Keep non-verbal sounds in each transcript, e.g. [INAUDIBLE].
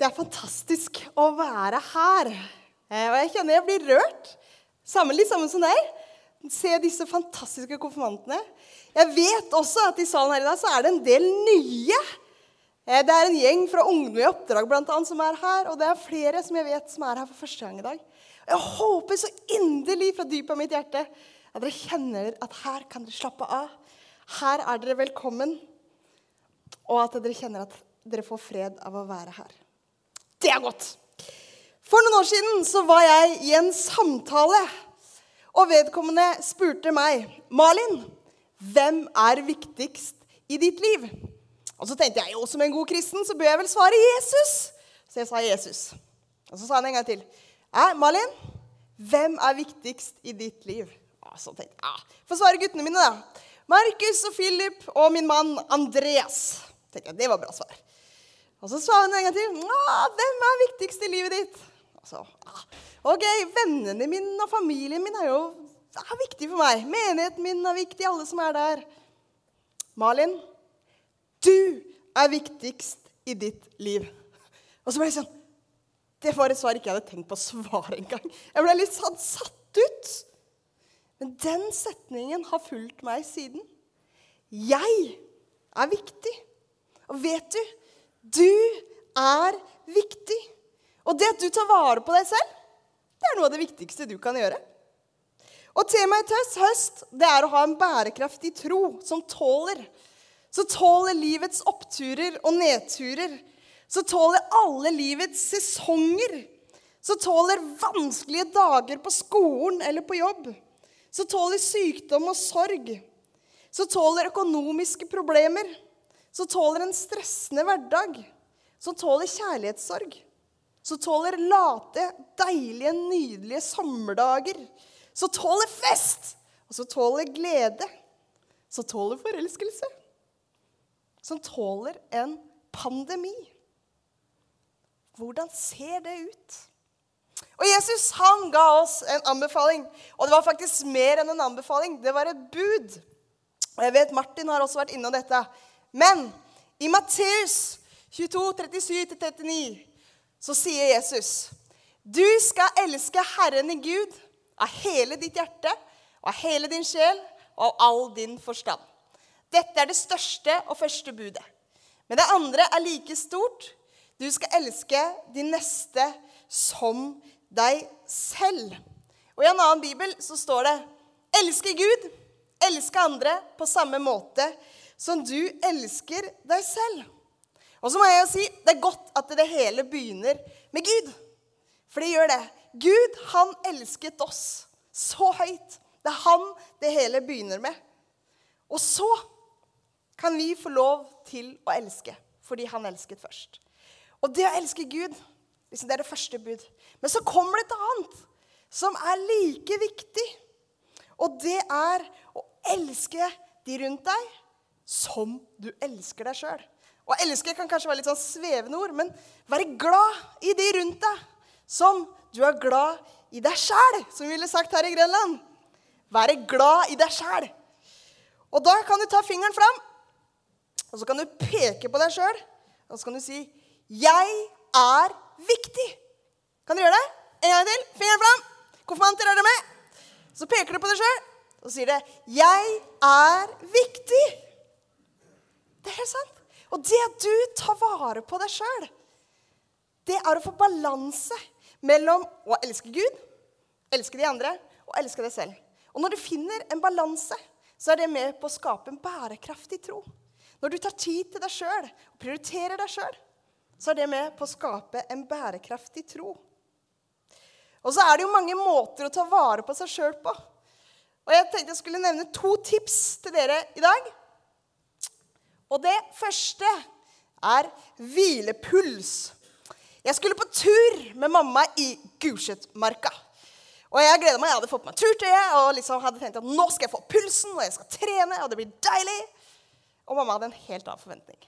Det er fantastisk å være her. Eh, Og jeg kjenner jeg blir rørt. Sammen, litt sammen som deg. Se disse fantastiske konfirmantene. Jeg vet også at i salen her i dag så er det en del nye. Eh, Det er en gjeng fra Ungdom i oppdrag blant annet, som er her. Og det er flere som jeg vet som er her for første gang i dag. Jeg håper så inderlig fra dypet av mitt hjerte at dere kjenner at her kan dere slappe av. Her er dere velkommen. Og at dere kjenner at dere får fred av å være her. Det er godt. For noen år siden så var jeg i en samtale, og vedkommende spurte meg, Malin, hvem er viktigst i ditt liv? Og så tenkte jeg jo, som en god kristen så bør jeg vel svare Jesus. Så jeg sa Jesus. Og så sa han en gang til. Ja, Malin, hvem er viktigst i ditt liv? Og så tenkte jeg, Få svare guttene mine, da. Markus og Philip og min mann Andreas. Tenkte jeg, Det var bra svar. Og så svarer hun en gang til. Hvem er viktigst i livet ditt? Så, ok, Vennene mine og familien min er jo er viktig for meg. Menigheten min er viktig, alle som er der. Malin, du er viktigst i ditt liv. Og så ble jeg sånn Det var et svar ikke jeg hadde tenkt på å svare engang. Jeg ble litt sånn satt ut. Men den setningen har fulgt meg siden. Jeg er viktig. Og vet du, du er viktig. Og det at du tar vare på deg selv, det er noe av det viktigste du kan gjøre. Og temaet til høst det er å ha en bærekraftig tro som tåler. Så tåler livets oppturer og nedturer. Så tåler alle livets sesonger. Så tåler vanskelige dager på skolen eller på jobb. Så tåler sykdom og sorg. Så tåler økonomiske problemer. Så tåler en stressende hverdag. Så tåler kjærlighetssorg. Så tåler late, deilige, nydelige sommerdager. Så tåler fest. Og så tåler glede. Så tåler forelskelse. Som tåler en pandemi. Hvordan ser det ut? Og Jesus han ga oss en anbefaling. Og det var faktisk mer enn en anbefaling. Det var et bud. Og jeg vet Martin har også vært innom dette. Men i Matteus 22, 37-39 så sier Jesus Du skal elske Herren i Gud av hele ditt hjerte av hele din sjel og av all din forstand. Dette er det største og første budet. Men det andre er like stort. Du skal elske din neste som deg selv. Og I en annen bibel så står det elske Gud, elske andre på samme måte som du elsker deg selv. Og så må jeg jo si det er godt at det hele begynner med Gud. For det gjør det. Gud, han elsket oss så høyt. Det er han det hele begynner med. Og så kan vi få lov til å elske fordi han elsket først. Og det å elske Gud, liksom det er det første bud. Men så kommer det et annet som er like viktig. Og det er å elske de rundt deg som du elsker deg sjøl. Å elske kan kanskje være litt sånn svevende ord, men være glad i de rundt deg som du er glad i deg sjæl, som vi ville sagt her i Grenland. Være glad i deg sjæl. Og da kan du ta fingeren fram, og så kan du peke på deg sjøl, og så kan du si 'Jeg er viktig'. Kan du gjøre det? En gang til. Fingeren fram. Konfirmanter, er dere med? Så peker du på deg sjøl, og sier det 'Jeg er viktig'. Det er helt sant. Og det at du tar vare på deg sjøl, det er å få balanse mellom å elske Gud, elske de andre og elske deg selv. Og når du finner en balanse, så er det med på å skape en bærekraftig tro. Når du tar tid til deg sjøl og prioriterer deg sjøl, så er det med på å skape en bærekraftig tro. Og så er det jo mange måter å ta vare på seg sjøl på. Og jeg tenkte jeg skulle nevne to tips til dere i dag. Og det første er hvilepuls. Jeg skulle på tur med mamma i Gulsetmarka. Og jeg gleda meg. Jeg hadde fått på meg turtøyet og liksom hadde tenkt at nå skal jeg få pulsen og jeg skal trene, og det blir deilig. Og mamma hadde en helt annen forventning.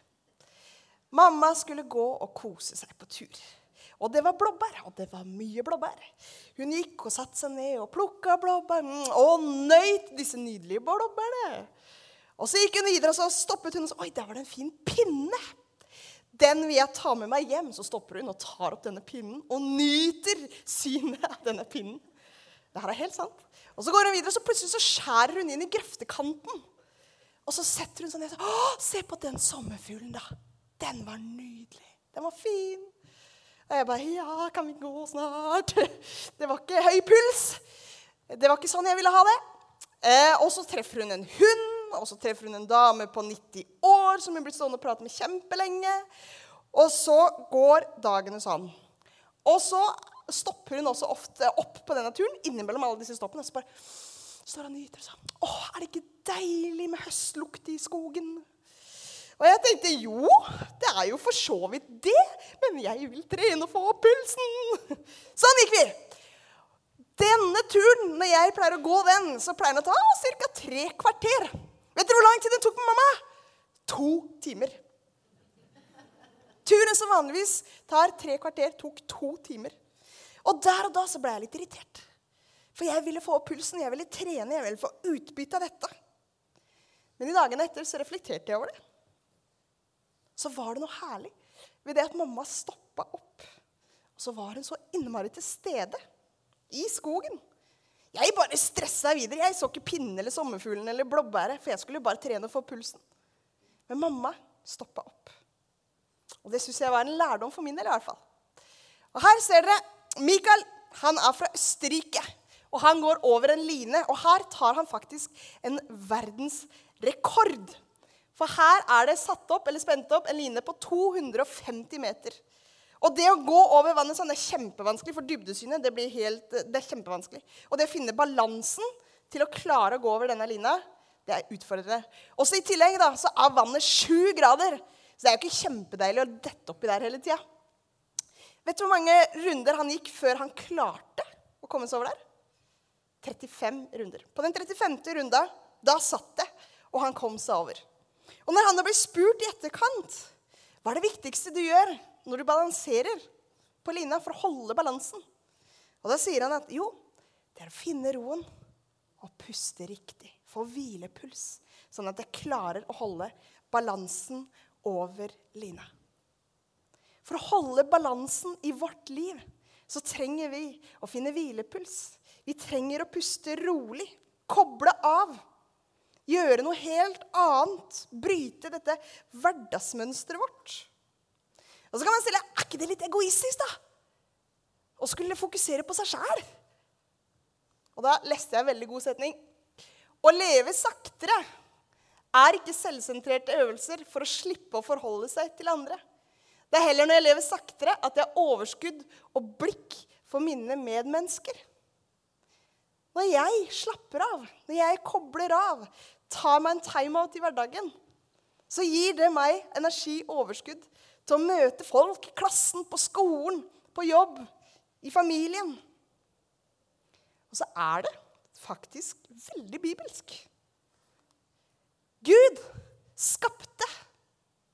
Mamma skulle gå og kose seg på tur. Og det var blåbær, og det var mye blåbær. Hun gikk og satte seg ned og plukka blåbær mm, og nøyt disse nydelige blåbærene. Og så gikk hun videre, og så stoppet hun og sa Oi, der var det en fin pinne. Den vil jeg ta med meg hjem. Så stopper hun og tar opp denne pinnen og nyter synet av denne pinnen. Det her er helt sant. Og så går hun videre, og så plutselig så skjærer hun inn i grøftekanten. Og så setter hun seg ned og sier, se på den sommerfuglen, da. Den var nydelig. Den var fin. Og jeg bare Ja, kan vi gå snart? [LAUGHS] Det var ikke høy puls. Det var ikke sånn jeg ville ha det. Eh, og så treffer hun en hund, og så treffer hun en dame på 90 år som hun blir stående og prate med kjempelenge. Og så går dagene sånn. Og så stopper hun også ofte opp på denne turen innimellom alle disse stoppene. Så bare står og nyter sånn. Å, er det ikke deilig med høstlukt i skogen? Og jeg tenkte jo, det er jo for så vidt det, men jeg vil trene og få opp pulsen. [LAUGHS] Sånn gikk vi. Denne turen, når jeg pleier å gå den, så pleier den å ta ca. tre kvarter. Vet dere hvor lang tid den tok med mamma? To timer. Turen som vanligvis tar tre kvarter, tok to timer. Og der og da så ble jeg litt irritert. For jeg ville få opp pulsen, jeg ville trene, jeg ville få utbytte av dette. Men i dagene etter så reflekterte jeg over det. Så var det noe herlig ved det at mamma stoppa opp. Og så var hun så innmari til stede i skogen. Jeg bare stressa videre. Jeg så ikke pinnen eller sommerfuglen eller blåbæret, for jeg skulle bare trene og få pulsen. Men mamma stoppa opp. Og det syns jeg var en lærdom for min del. i hvert fall. Og Her ser dere Mikael. Han er fra Østerrike. Og han går over en line. Og her tar han faktisk en verdensrekord. For her er det satt opp, eller spent opp en line på 250 meter. Og det å gå over vannet sånn er kjempevanskelig, for dybdesynet det helt, det er kjempevanskelig. Og det å finne balansen til å klare å gå over denne lina, det er utfordrende. Også i tillegg da, så er vannet sju grader. Så det er jo ikke kjempedeilig å dette oppi der hele tida. Vet du hvor mange runder han gikk før han klarte å komme seg over der? 35 runder. På den 35. runda, da satt det, og han kom seg over. Og når han da blir spurt i etterkant hva er det viktigste du gjør når du balanserer på lina for å holde balansen, og da sier han at jo, det er å finne roen og puste riktig. Få hvilepuls, sånn at jeg klarer å holde balansen over lina. For å holde balansen i vårt liv så trenger vi å finne hvilepuls. Vi trenger å puste rolig, koble av. Gjøre noe helt annet. Bryte dette hverdagsmønsteret vårt. Og så kan man stille er ikke det litt egoistisk, da? Å skulle fokusere på seg sjæl. Og da leste jeg en veldig god setning. Å leve saktere er ikke selvsentrerte øvelser for å slippe å forholde seg til andre. Det er heller når jeg lever saktere, at jeg har overskudd og blikk for mine medmennesker. Når jeg slapper av, når jeg kobler av, tar meg en timeout i hverdagen, så gir det meg energi og overskudd til å møte folk, i klassen, på skolen, på jobb, i familien. Og så er det faktisk veldig bibelsk. Gud skapte.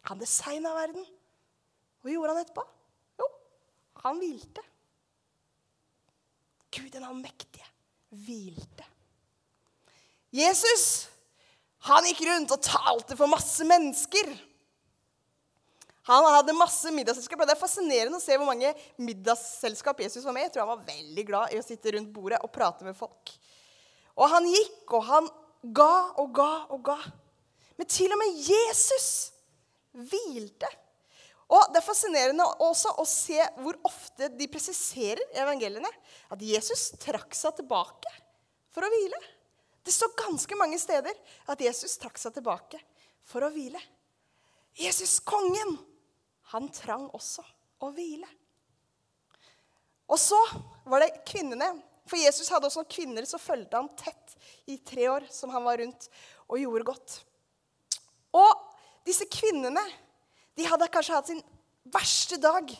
Han designa verden. Hva gjorde han etterpå? Jo, han hvilte. Gud den allmektige hvilte. Jesus han gikk rundt og talte for masse mennesker. Han hadde masse middagsselskap. Det er fascinerende å se hvor mange middagsselskap Jesus var med Jeg tror han var veldig glad i å sitte rundt bordet og prate med folk. Og han gikk, og han ga og ga og ga. Men til og med Jesus hvilte. Og Det er fascinerende også å se hvor ofte de presiserer i evangeliene at Jesus trakk seg tilbake for å hvile. Det står ganske mange steder at Jesus trakk seg tilbake for å hvile. Jesus, kongen, han trang også å hvile. Og så var det kvinnene. For Jesus hadde også noen kvinner som fulgte ham tett i tre år, som han var rundt og gjorde godt. Og disse kvinnene de hadde kanskje hatt sin verste dag.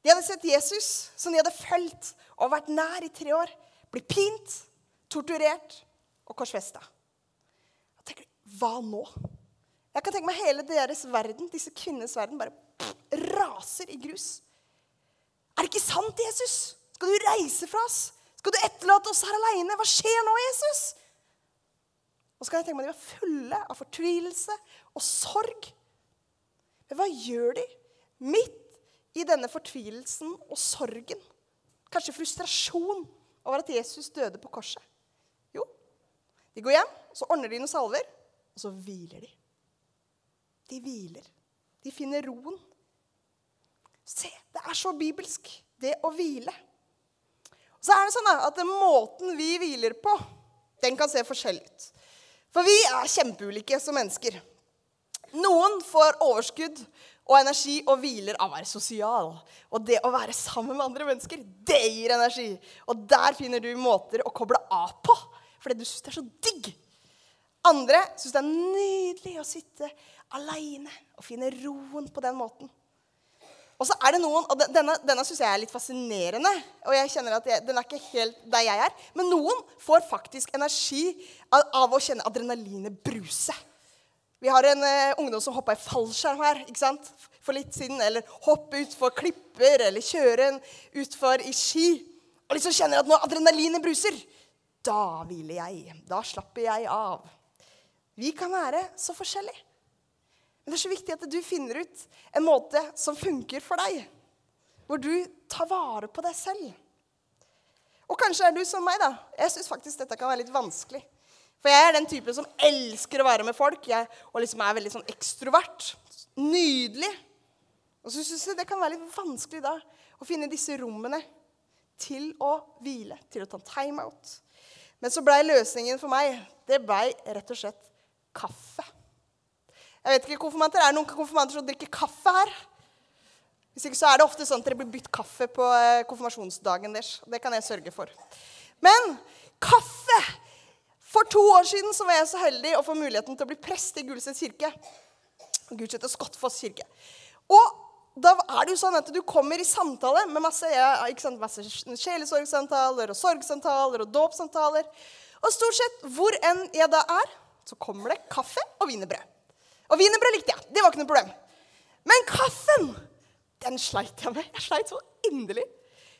De hadde sett Jesus, som de hadde fulgt og vært nær i tre år, bli pint, torturert og korsfesta. Hva nå? Jeg kan tenke meg hele deres verden, disse kvinnenes verden, bare raser i grus. Er det ikke sant, Jesus? Skal du reise fra oss? Skal du etterlate oss her aleine? Hva skjer nå, Jesus? Og så kan jeg tenke meg at De var fulle av fortvilelse og sorg. Men hva gjør de midt i denne fortvilelsen og sorgen, kanskje frustrasjon over at Jesus døde på korset? Jo, de går hjem, så ordner de noen salver, og så hviler de. De hviler. De finner roen. Se, det er så bibelsk, det å hvile. Så er det sånn at måten vi hviler på, den kan se forskjellig ut. For vi er kjempeulike som mennesker. Noen får overskudd og energi og hviler av å være sosial. Og det å være sammen med andre mennesker, det gir energi. Og der finner du måter å koble av på, fordi du syns det er så digg. Andre syns det er nydelig å sitte aleine og finne roen på den måten. Og så er det noen, og Denne, denne syns jeg er litt fascinerende. og jeg kjenner at jeg, Den er ikke helt der jeg er. Men noen får faktisk energi av, av å kjenne adrenalinet bruse. Vi har en uh, ungdom som hoppa i fallskjerm her ikke sant? for litt siden. Eller hoppe utfor klipper, eller kjøre en utfor i ski. Og liksom kjenner at når adrenalinet bruser, da hviler jeg. Da slapper jeg av. Vi kan være så forskjellige. Men det er så viktig at du finner ut en måte som funker for deg. Hvor du tar vare på deg selv. Og kanskje er du som meg, da. Jeg syns faktisk dette kan være litt vanskelig. For jeg er den typen som elsker å være med folk, jeg, og liksom er veldig sånn ekstrovert. Nydelig. Og så syns jeg det kan være litt vanskelig da å finne disse rommene til å hvile, til å ta timeout. Men så blei løsningen for meg det blei rett og slett kaffe. Jeg vet ikke konfirmanter. Er det noen konfirmanter som drikker kaffe her? Hvis ikke så er det ofte sånn at dere blir bytt kaffe på eh, konfirmasjonsdagen deres. Det kan jeg sørge for. Men kaffe! For to år siden så var jeg så heldig å få muligheten til å bli prest i Gulset kirke. Gulset og Skottfoss kirke. Og da er det jo sånn at du kommer i samtale med masse, ja, masse sjelesorgsamtaler og sorgsamtaler og dåpssamtaler. Og stort sett hvor enn jeg da er, så kommer det kaffe og wienerbrød. Og wienerbrød likte jeg. Det var ikke noe problem. Men kaffen, den sleit jeg med. Jeg sleit så inderlig.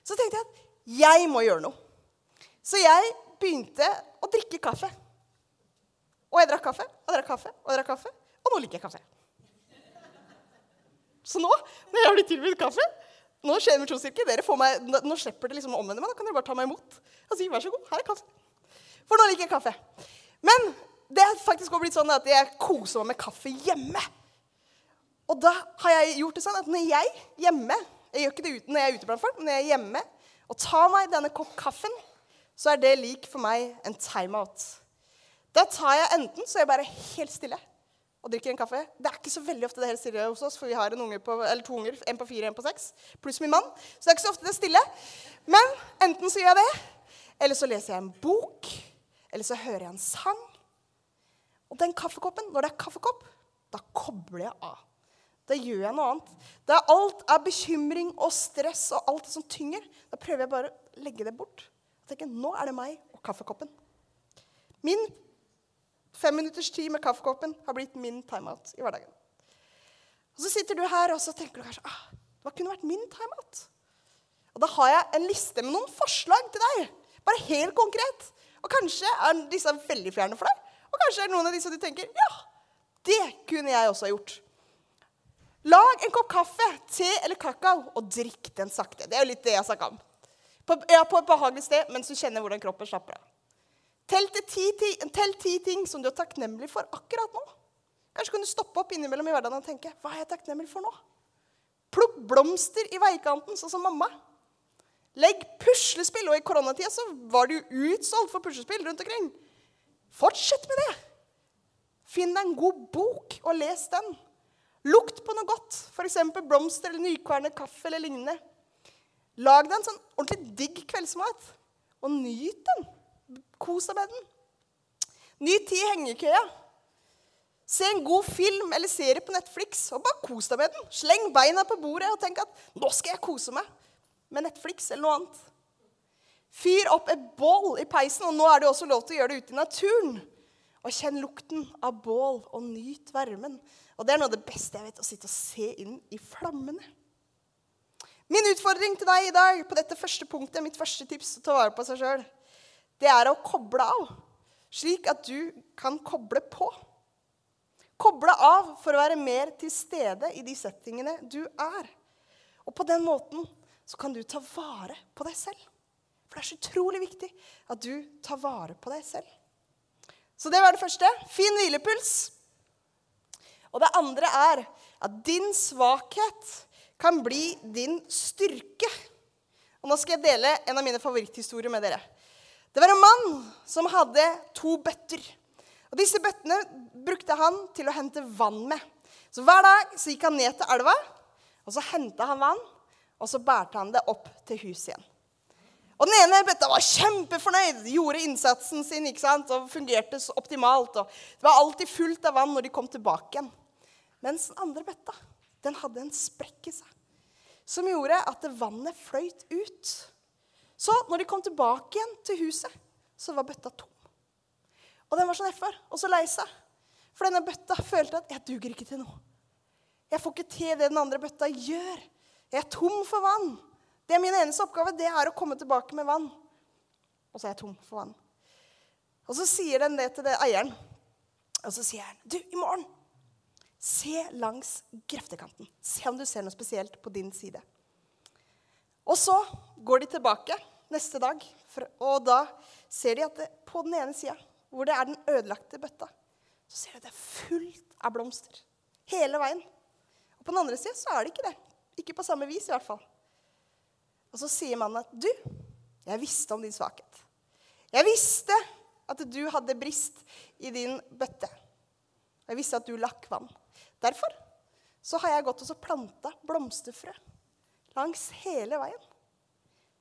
Så tenkte jeg at jeg må gjøre noe. Så jeg begynte å drikke kaffe. Og jeg drakk kaffe, og drakk kaffe, og drakk kaffe. Og nå liker jeg kaffe. Så nå, når jeg blir tilbudt kaffe Nå skjer det med troskirke. Dere får meg, nå slipper det liksom å omvende meg. Da kan dere bare ta meg imot og si vær så god, her er kaffe. For nå liker jeg kaffe. Men det er faktisk også blitt sånn at jeg koser meg med kaffe hjemme. Og da har jeg gjort det sånn at når jeg hjemme Jeg gjør ikke det når jeg er ute blant folk, men når jeg er hjemme og tar meg denne kopp kaffen, så er det lik for meg en timeout. Da tar jeg enten så er jeg bare helt stille og drikker en kaffe. Det er ikke så veldig ofte det er helt stille hos oss, for vi har en på, to unger, en på fire, en på seks, pluss min mann. Så det er ikke så ofte det er stille. Men enten så gjør jeg det, eller så leser jeg en bok, eller så hører jeg en sang. Og den kaffekoppen, når det er kaffekopp, da kobler jeg av. Da gjør jeg noe annet. Da alt er bekymring og stress og alt som tynger, da prøver jeg bare å legge det bort. Jeg tenker, Nå er det meg og kaffekoppen. Min fem minutters tid med kaffekoppen har blitt min timeout i hverdagen. Og Så sitter du her og så tenker du kanskje ah, hva kunne vært min timeout. Og Da har jeg en liste med noen forslag til deg. Bare helt konkret. Og kanskje er disse veldig fjerne for deg. Og kanskje er det noen av disse du tenker ja, det kunne jeg også ha gjort. Lag en kopp kaffe, te eller kakao, og drikk den sakte. Det er jo litt det jeg snakka om. På, ja, på et behagelig sted mens du kjenner hvordan kroppen slapper av. Tell, ti, tell ti ting som du er takknemlig for akkurat nå. Kanskje kan du stoppe opp innimellom i hverdagen og tenke hva er jeg takknemlig for nå? Plukk blomster i veikanten, sånn som mamma. Legg puslespill. Og i koronatida var det jo utsolgt for puslespill rundt omkring. Fortsett med det. Finn deg en god bok og les den. Lukt på noe godt, f.eks. blomster eller nykvernet kaffe eller lignende. Lag deg en sånn ordentlig digg kveldsmat, og nyt den. Kos deg med den. Nyt tid i hengekøya. Se en god film eller serie på Netflix og bare kos deg med den. Sleng beina på bordet og tenk at 'nå skal jeg kose meg' med Netflix eller noe annet. Fyr opp et bål i peisen, og nå er det også lov til å gjøre det ute i naturen. Og kjenn lukten av bål, og nyt varmen. Og det er noe av det beste jeg vet, å sitte og se inn i flammene. Min utfordring til deg i dag på dette første punktet, mitt første tips til å ta vare på seg sjøl, det er å koble av, slik at du kan koble på. Koble av for å være mer til stede i de settingene du er. Og på den måten så kan du ta vare på deg selv. For det er så utrolig viktig at du tar vare på deg selv. Så det var det første. Fin hvilepuls. Og det andre er at din svakhet kan bli din styrke. Og nå skal jeg dele en av mine favoritthistorier med dere. Det var en mann som hadde to bøtter. Og Disse bøttene brukte han til å hente vann med. Så Hver dag så gikk han ned til elva, og så henta han vann. Og så bærte han det opp til huset igjen. Og Den ene bøtta var kjempefornøyd, gjorde innsatsen sin ikke sant? og fungerte så optimalt. og Det var alltid fullt av vann når de kom tilbake igjen. Mens den andre bøtta den hadde en sprekk i seg som gjorde at vannet fløyt ut. Så når de kom tilbake igjen til huset, så var bøtta tom. Og den var så nedfor og så lei seg. For denne bøtta følte at 'jeg duger ikke til noe'. Jeg får ikke til det den andre bøtta gjør. Jeg er tom for vann. Det er min eneste oppgave. Det er å komme tilbake med vann. Og så er jeg tom for vann. Og så sier den det til det eieren. Og så sier han, 'Du, i morgen Se langs greftekanten. Se om du ser noe spesielt på din side. Og så går de tilbake neste dag, og da ser de at det, på den ene sida, hvor det er den ødelagte bøtta, så ser de at det er fullt av blomster hele veien. Og på den andre sida så er det ikke det. Ikke på samme vis, i hvert fall. Og så sier mannen at 'Du, jeg visste om din svakhet.' 'Jeg visste at du hadde brist i din bøtte.' 'Jeg visste at du lakk vann.' Derfor så har jeg gått og planta blomsterfrø langs hele veien.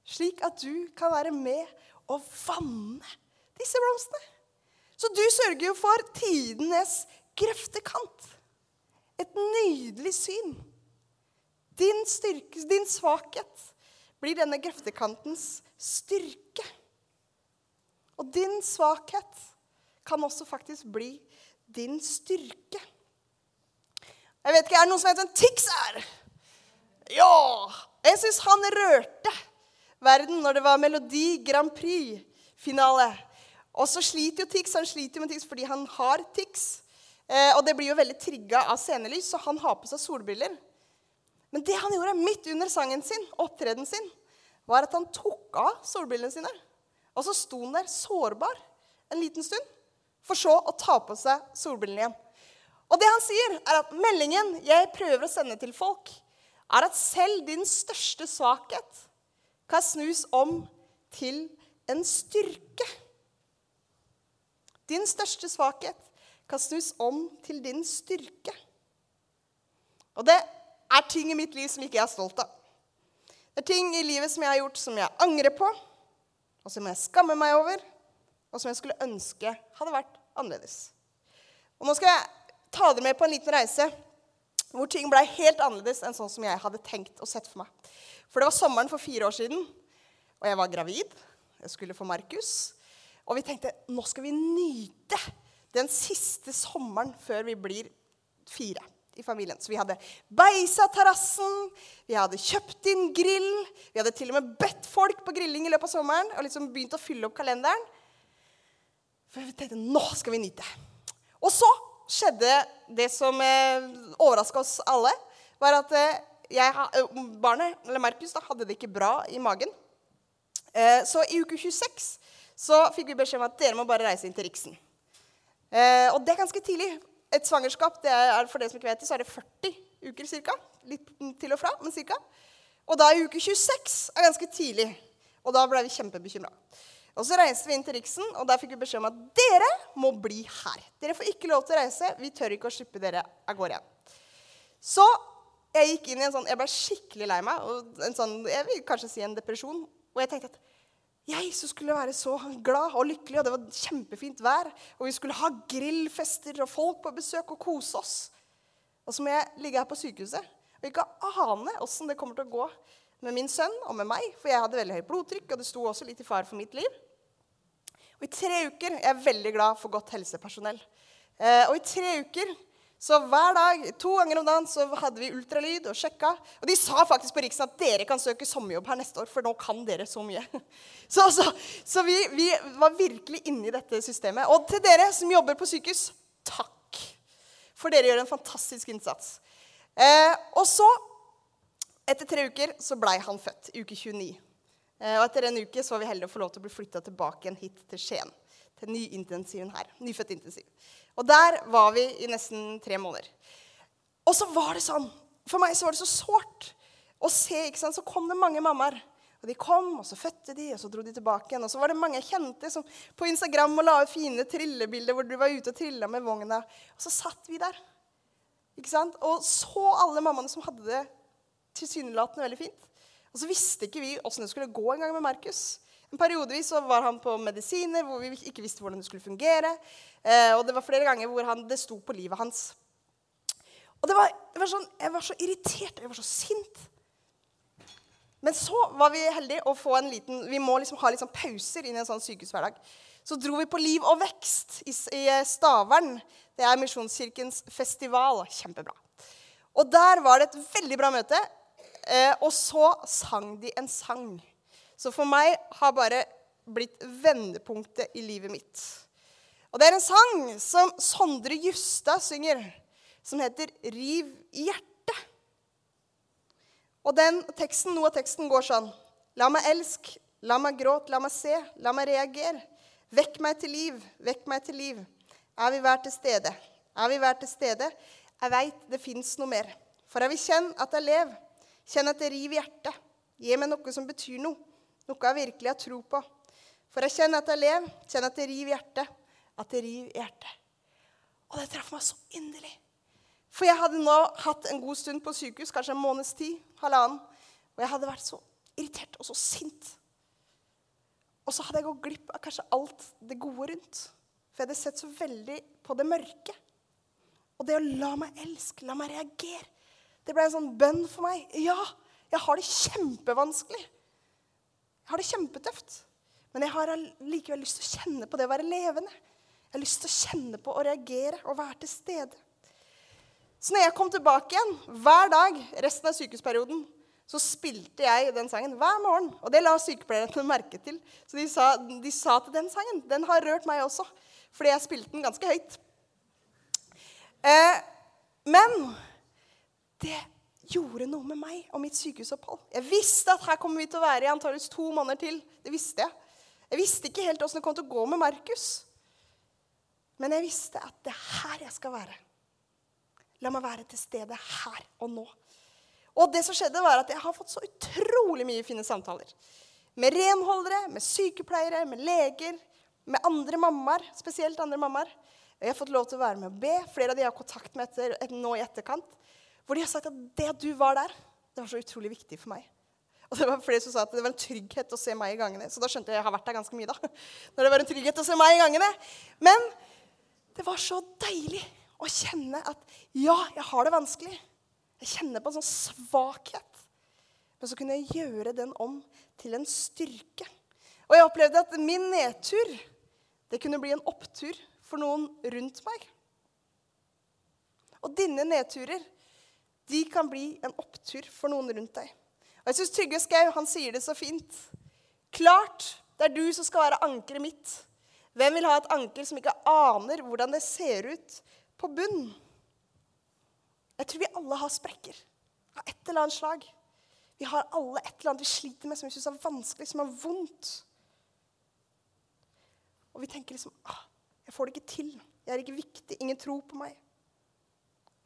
Slik at du kan være med og vanne disse blomstene. Så du sørger jo for tidenes grøftekant. Et nydelig syn. Din, styrke, din svakhet blir denne grøftekantens styrke. Og din svakhet kan også faktisk bli din styrke. Jeg vet ikke, Er det noen som vet hvem Tix er? Ja! Jeg syns han rørte verden når det var Melodi Grand Prix-finale. Og så sliter jo Tix. Han sliter jo med Tix fordi han har Tix. Eh, og det blir jo veldig trigga av scenelys, så han har på seg solbriller. Men det han gjorde midt under sangen sin, opptredenen sin, var at han tok av solbrillene sine. Og så sto han der sårbar en liten stund, for så å ta på seg solbrillene igjen. Og det han sier, er at meldingen jeg prøver å sende til folk, er at selv din største svakhet kan snus om til en styrke. Din største svakhet kan snus om til din styrke. Og det er ting i mitt liv som ikke jeg er stolt av. Det er ting i livet som jeg har gjort som jeg angrer på, og som jeg skammer meg over, og som jeg skulle ønske hadde vært annerledes. Og nå skal jeg ta dere med på en liten reise hvor ting ble helt annerledes enn sånn som jeg hadde tenkt og sett for meg. For det var sommeren for fire år siden, og jeg var gravid. Jeg skulle få Markus. Og vi tenkte nå skal vi nyte den siste sommeren før vi blir fire i familien. Så vi hadde beisa terrassen, vi hadde kjøpt inn grill. Vi hadde til og med bedt folk på grilling i løpet av sommeren og liksom begynt å fylle opp kalenderen. For vi tenkte nå skal vi nyte. Og så skjedde det som eh, overraska oss alle, var at eh, jeg, eh, barnet, eller Markus, da, hadde det ikke bra i magen. Eh, så i uke 26 så fikk vi beskjed om at dere må bare reise inn til Riksen. Eh, og det er ganske tidlig. Et svangerskap det er, for det som ikke vet det, så er det 40 uker ca. Litt til og fra, men ca. Og da i uke 26 er ganske tidlig. Og da ble vi kjempebekymra. Og Så reiste vi inn til Riksen, og der fikk vi beskjed om at dere må bli her. Dere får ikke lov til å reise. Vi tør ikke å slippe dere av gårde igjen. Så jeg gikk inn i en sånn, jeg ble skikkelig lei meg. og en sånn, Jeg vil kanskje si en depresjon. Og jeg tenkte at jeg som skulle være så glad og lykkelig, og det var kjempefint vær, og vi skulle ha grillfester og folk på besøk og kose oss. Og så må jeg ligge her på sykehuset og ikke ane åssen det kommer til å gå med min sønn og med meg, for jeg hadde veldig høyt blodtrykk, og det sto også litt i fare for mitt liv. Og I tre uker jeg er veldig glad for godt helsepersonell. Eh, og i tre uker, så hver dag, to ganger om dagen, så hadde vi ultralyd og sjekka. Og de sa faktisk på Riksen at dere kan søke sommerjobb her neste år, for nå kan dere så mye. [LAUGHS] Så, så, så vi, vi, var virkelig inne i dette systemet. Og til dere som jobber på sykehus, takk. For dere gjør en fantastisk innsats. Eh, og så, etter tre uker, så blei han født. Uke 29. Eh, og etter en uke så var vi heldige å få lov til å bli flytta tilbake igjen hit til Skien. Til nyintensiven her. Nyfødt intensiv. Og der var vi i nesten tre måneder. Og så var det sånn For meg så var det så sårt å se. ikke sant, Så kom det mange mammaer. Og De kom, og så fødte de, og så dro de tilbake igjen. Og så var det mange jeg kjente som på Instagram og la ut fine trillebilder hvor du var ute og trilla med vogna. Og så satt vi der ikke sant? og så alle mammaene som hadde det tilsynelatende veldig fint. Og så visste ikke vi åssen det skulle gå en gang med Markus. Periodevis så var han på medisiner hvor vi ikke visste hvordan det skulle fungere. Eh, og det var flere ganger hvor han, det sto på livet hans. Og det var, det var sånn, Jeg var så irritert, jeg var så sint. Men så var vi heldige å få en liten Vi må liksom ha litt sånn pauser inn i en sånn sykehushverdag. Så dro vi på Liv og vekst i, i Stavern. Det er Misjonskirkens festival. Kjempebra. Og der var det et veldig bra møte. Eh, og så sang de en sang. Så for meg har bare blitt vendepunktet i livet mitt. Og det er en sang som Sondre Justad synger, som heter 'Riv i hjertet'. Og den teksten, Noe av teksten går sånn La meg elske, la meg gråte, la meg se, la meg reagere. Vekk meg til liv, vekk meg til liv. Er vi hver til stede? Er vi hver til stede? Jeg veit det fins noe mer. For jeg vil kjenne at jeg lever. Kjenne at det river i hjertet. Gi meg noe som betyr noe. Noe jeg virkelig har tro på. For jeg kjenner at jeg lever, kjenner at det river hjertet. At det river hjertet. Og det traff meg så inderlig. For jeg hadde nå hatt en god stund på sykehus, kanskje en måneds tid, halvannen. Og jeg hadde vært så irritert og så sint. Og så hadde jeg gått glipp av kanskje alt det gode rundt. For jeg hadde sett så veldig på det mørke. Og det å la meg elske, la meg reagere, det ble en sånn bønn for meg. Ja, jeg har det kjempevanskelig. Jeg har det kjempetøft. Men jeg har likevel lyst til å kjenne på det å være levende. Jeg har lyst til å kjenne på å reagere og være til stede. Så når jeg kom tilbake igjen hver dag resten av sykehusperioden, så spilte jeg den sangen hver morgen. Og det la sykepleierne [LAUGHS] merke til. Så de sa, de sa til den sangen den har rørt meg også. Fordi jeg spilte den ganske høyt. Eh, men det gjorde noe med meg og mitt sykehusopphold. Jeg visste at her kommer vi til å være i antakeligvis to måneder til. Det visste jeg. Jeg visste ikke helt åssen det kom til å gå med Markus. Men jeg visste at det er her jeg skal være. La meg være til stede her og nå. Og det som skjedde var at jeg har fått så utrolig mye fine samtaler. Med renholdere, med sykepleiere, med leger, med andre mammaer. Spesielt andre mammaer. Jeg har fått lov til å være med og be. Flere av de har kontakt med etter, nå i etterkant. Hvor de har sagt at det du var der, det var så utrolig viktig for meg. Og det var flere som sa at det var en trygghet å se meg i gangene. Så da skjønte jeg at jeg har vært der ganske mye. da. [LAUGHS] Når det var en trygghet å se meg i gangene. Men det var så deilig å kjenne at ja, jeg har det vanskelig. Jeg kjenner på en sånn svakhet. Men så kunne jeg gjøre den om til en styrke. Og jeg opplevde at min nedtur det kunne bli en opptur for noen rundt meg. Og dine nedturer de kan bli en opptur for noen rundt deg. Og jeg synes Trygve Skau han sier det så fint. Klart det er du som skal være ankeret mitt. Hvem vil ha et anker som ikke aner hvordan det ser ut på bunn? Jeg tror vi alle har sprekker av et eller annet slag. Vi har alle et eller annet vi sliter med, som vi syns er vanskelig, som er vondt. Og vi tenker liksom ah, 'Jeg får det ikke til. Jeg er ikke viktig. Ingen tror på meg.'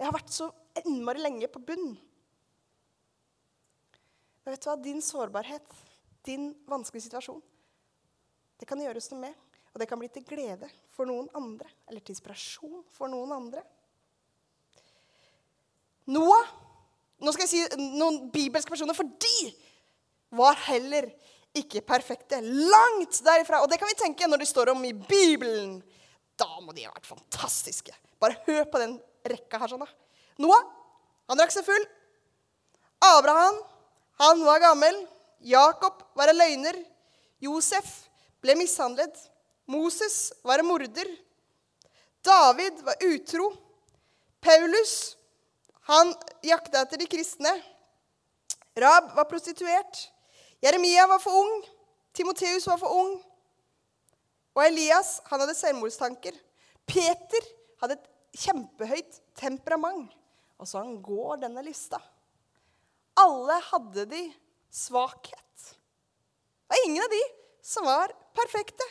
Jeg har vært så innmari lenge på bunn. Men vet du hva? Din sårbarhet, din vanskelige situasjon, det kan gjøres noe med. Og det kan bli til glede for noen andre, eller til inspirasjon for noen andre. Noah Nå skal jeg si noen bibelske personer, for de var heller ikke perfekte. Langt derifra. Og det kan vi tenke når de står om i Bibelen. Da må de ha vært fantastiske. Bare hør på den rekka her sånn, da. Noah, han drakk seg full. Abraham, han var gammel. Jakob var en løgner. Josef ble mishandlet. Moses var en morder. David var utro. Paulus, han jakta etter de kristne. Rab var prostituert. Jeremia var for ung. Timoteus var for ung. Og Elias han hadde selvmordstanker. Peter hadde et kjempehøyt temperament. Og så han går denne lista. Alle hadde de svakhet. Det var ingen av de som var perfekte.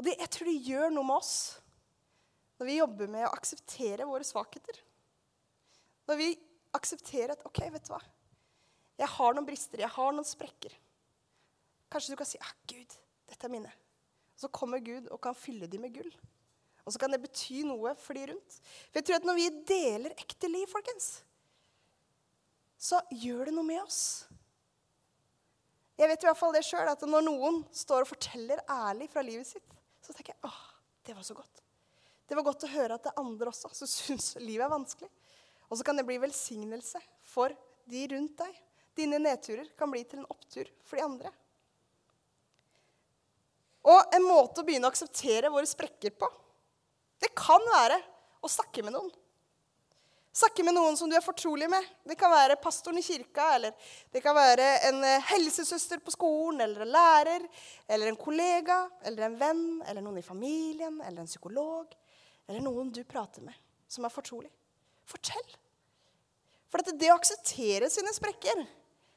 Og det, jeg tror det gjør noe med oss når vi jobber med å akseptere våre svakheter. Når vi aksepterer at OK, vet du hva? Jeg har noen brister, jeg har noen sprekker. Kanskje du kan si ah, Gud, dette er mine. Så kommer Gud og kan fylle dem med gull. Og så kan det bety noe for de rundt. For jeg tror at Når vi deler ekte liv, folkens, så gjør det noe med oss. Jeg vet i hvert fall det sjøl, at når noen står og forteller ærlig fra livet sitt, så tenker jeg åh, det var så godt. Det var godt å høre at det er andre også som [LAUGHS] syns livet er vanskelig. Og så kan det bli velsignelse for de rundt deg. Dine nedturer kan bli til en opptur for de andre. Og en måte å begynne å akseptere våre sprekker på, det kan være å snakke med noen. Snakke med noen som du er fortrolig med. Det kan være pastoren i kirka, eller det kan være en eh, helsesøster på skolen, eller en lærer, eller en kollega, eller en venn, eller noen i familien, eller en psykolog, eller noen du prater med, som er fortrolig. Fortell. For det å akseptere sine sprekker,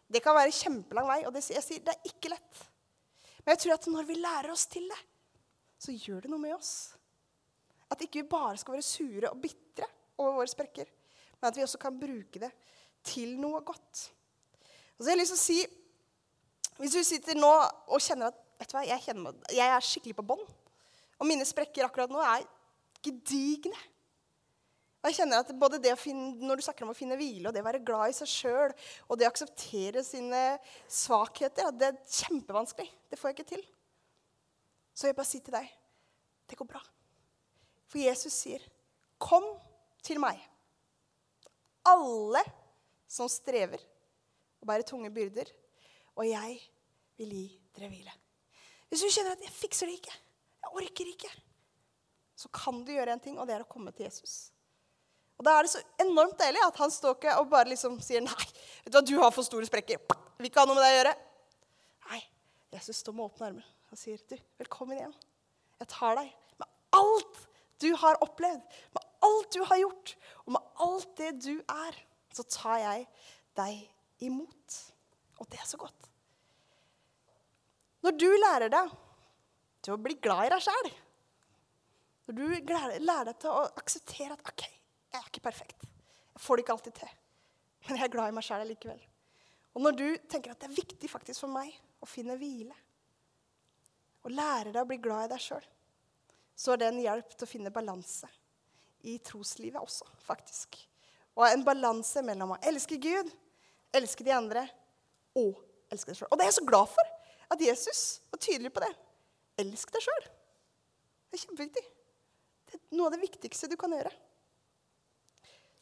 det kan være kjempelang vei. Og det, jeg sier, det er ikke lett. Men jeg tror at når vi lærer oss til det, så gjør det noe med oss. At ikke vi bare skal være sure og bitre over våre sprekker men at vi også kan bruke det til noe godt. Og så har jeg lyst til å si, Hvis du sitter nå og kjenner at vet du hva, jeg, kjenner, jeg er skikkelig på bånn, og mine sprekker akkurat nå er gedigne og jeg kjenner at både det å finne, Når du snakker om å finne hvile, og det å være glad i seg sjøl og det å akseptere sine svakheter, det er kjempevanskelig. Det får jeg ikke til. Så jeg bare sier til deg det går bra. For Jesus sier, 'Kom til meg' alle som strever og bærer tunge byrder, og jeg vil gi dere hvile. Hvis du kjenner at 'jeg fikser det ikke', 'jeg orker ikke', så kan du gjøre en ting, og det er å komme til Jesus. Og Da er det så enormt deilig at han står ikke og bare liksom sier 'nei, vet du hva, du har for store sprekker'. Vil ikke ha noe med deg å gjøre. Nei, Jesus står med åpne armer og sier 'du, velkommen igjen'. Jeg tar deg med alt du har opplevd, med alt du har gjort, og med alt det du er, så tar jeg deg imot. Og det er så godt. Når du lærer deg til å bli glad i deg sjæl, når du lærer deg til å akseptere at OK, jeg er ikke perfekt, jeg får det ikke alltid til, men jeg er glad i meg sjæl likevel. Og når du tenker at det er viktig faktisk for meg å finne hvile, og lære deg å bli glad i deg sjøl, så er det en hjelp til å finne balanse i troslivet også, faktisk. Og en balanse mellom å elske Gud, elske de andre og elske deg sjøl. Og det er jeg så glad for at Jesus var tydelig på det. Elsk deg sjøl. Det er kjempeviktig. Det er noe av det viktigste du kan gjøre.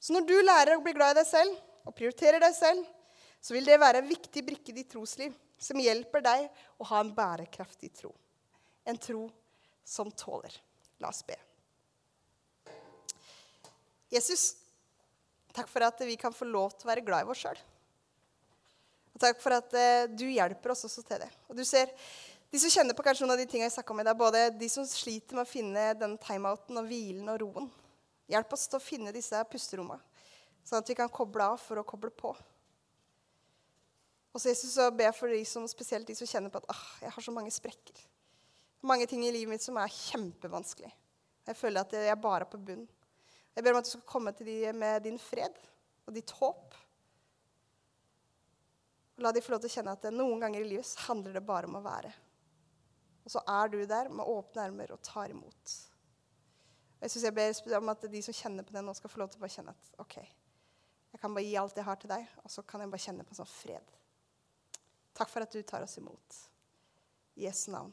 Så når du lærer å bli glad i deg selv og prioriterer deg selv, så vil det være en viktig brikke i ditt trosliv som hjelper deg å ha en bærekraftig tro. En tro som tåler. La oss be. Jesus, takk for at vi kan få lov til å være glad i oss sjøl. Og takk for at uh, du hjelper oss også til det. Og du ser, De som kjenner på kanskje noen av de tingene jeg snakka om i dag, både de som sliter med å finne den timeouten og hvilen og roen. Hjelp oss til å finne disse pusterommene, sånn at vi kan koble av for å koble på. Og så Jesus, så ber jeg for de som, spesielt de som kjenner på at ah, jeg har så mange sprekker. Mange ting i livet mitt som er kjempevanskelig. Jeg føler at jeg er bare på bunn. Jeg ber om at du skal komme til dem med din fred og ditt håp. La de få lov til å kjenne at noen ganger i livet handler det bare om å være. Og så er du der med åpne armer og tar imot. Og jeg synes jeg ber om at de som kjenner på det nå, skal få lov til å bare kjenne at OK, jeg kan bare gi alt jeg har til deg, og så kan jeg bare kjenne på en sånn fred. Takk for at du tar oss imot. I Jesu navn.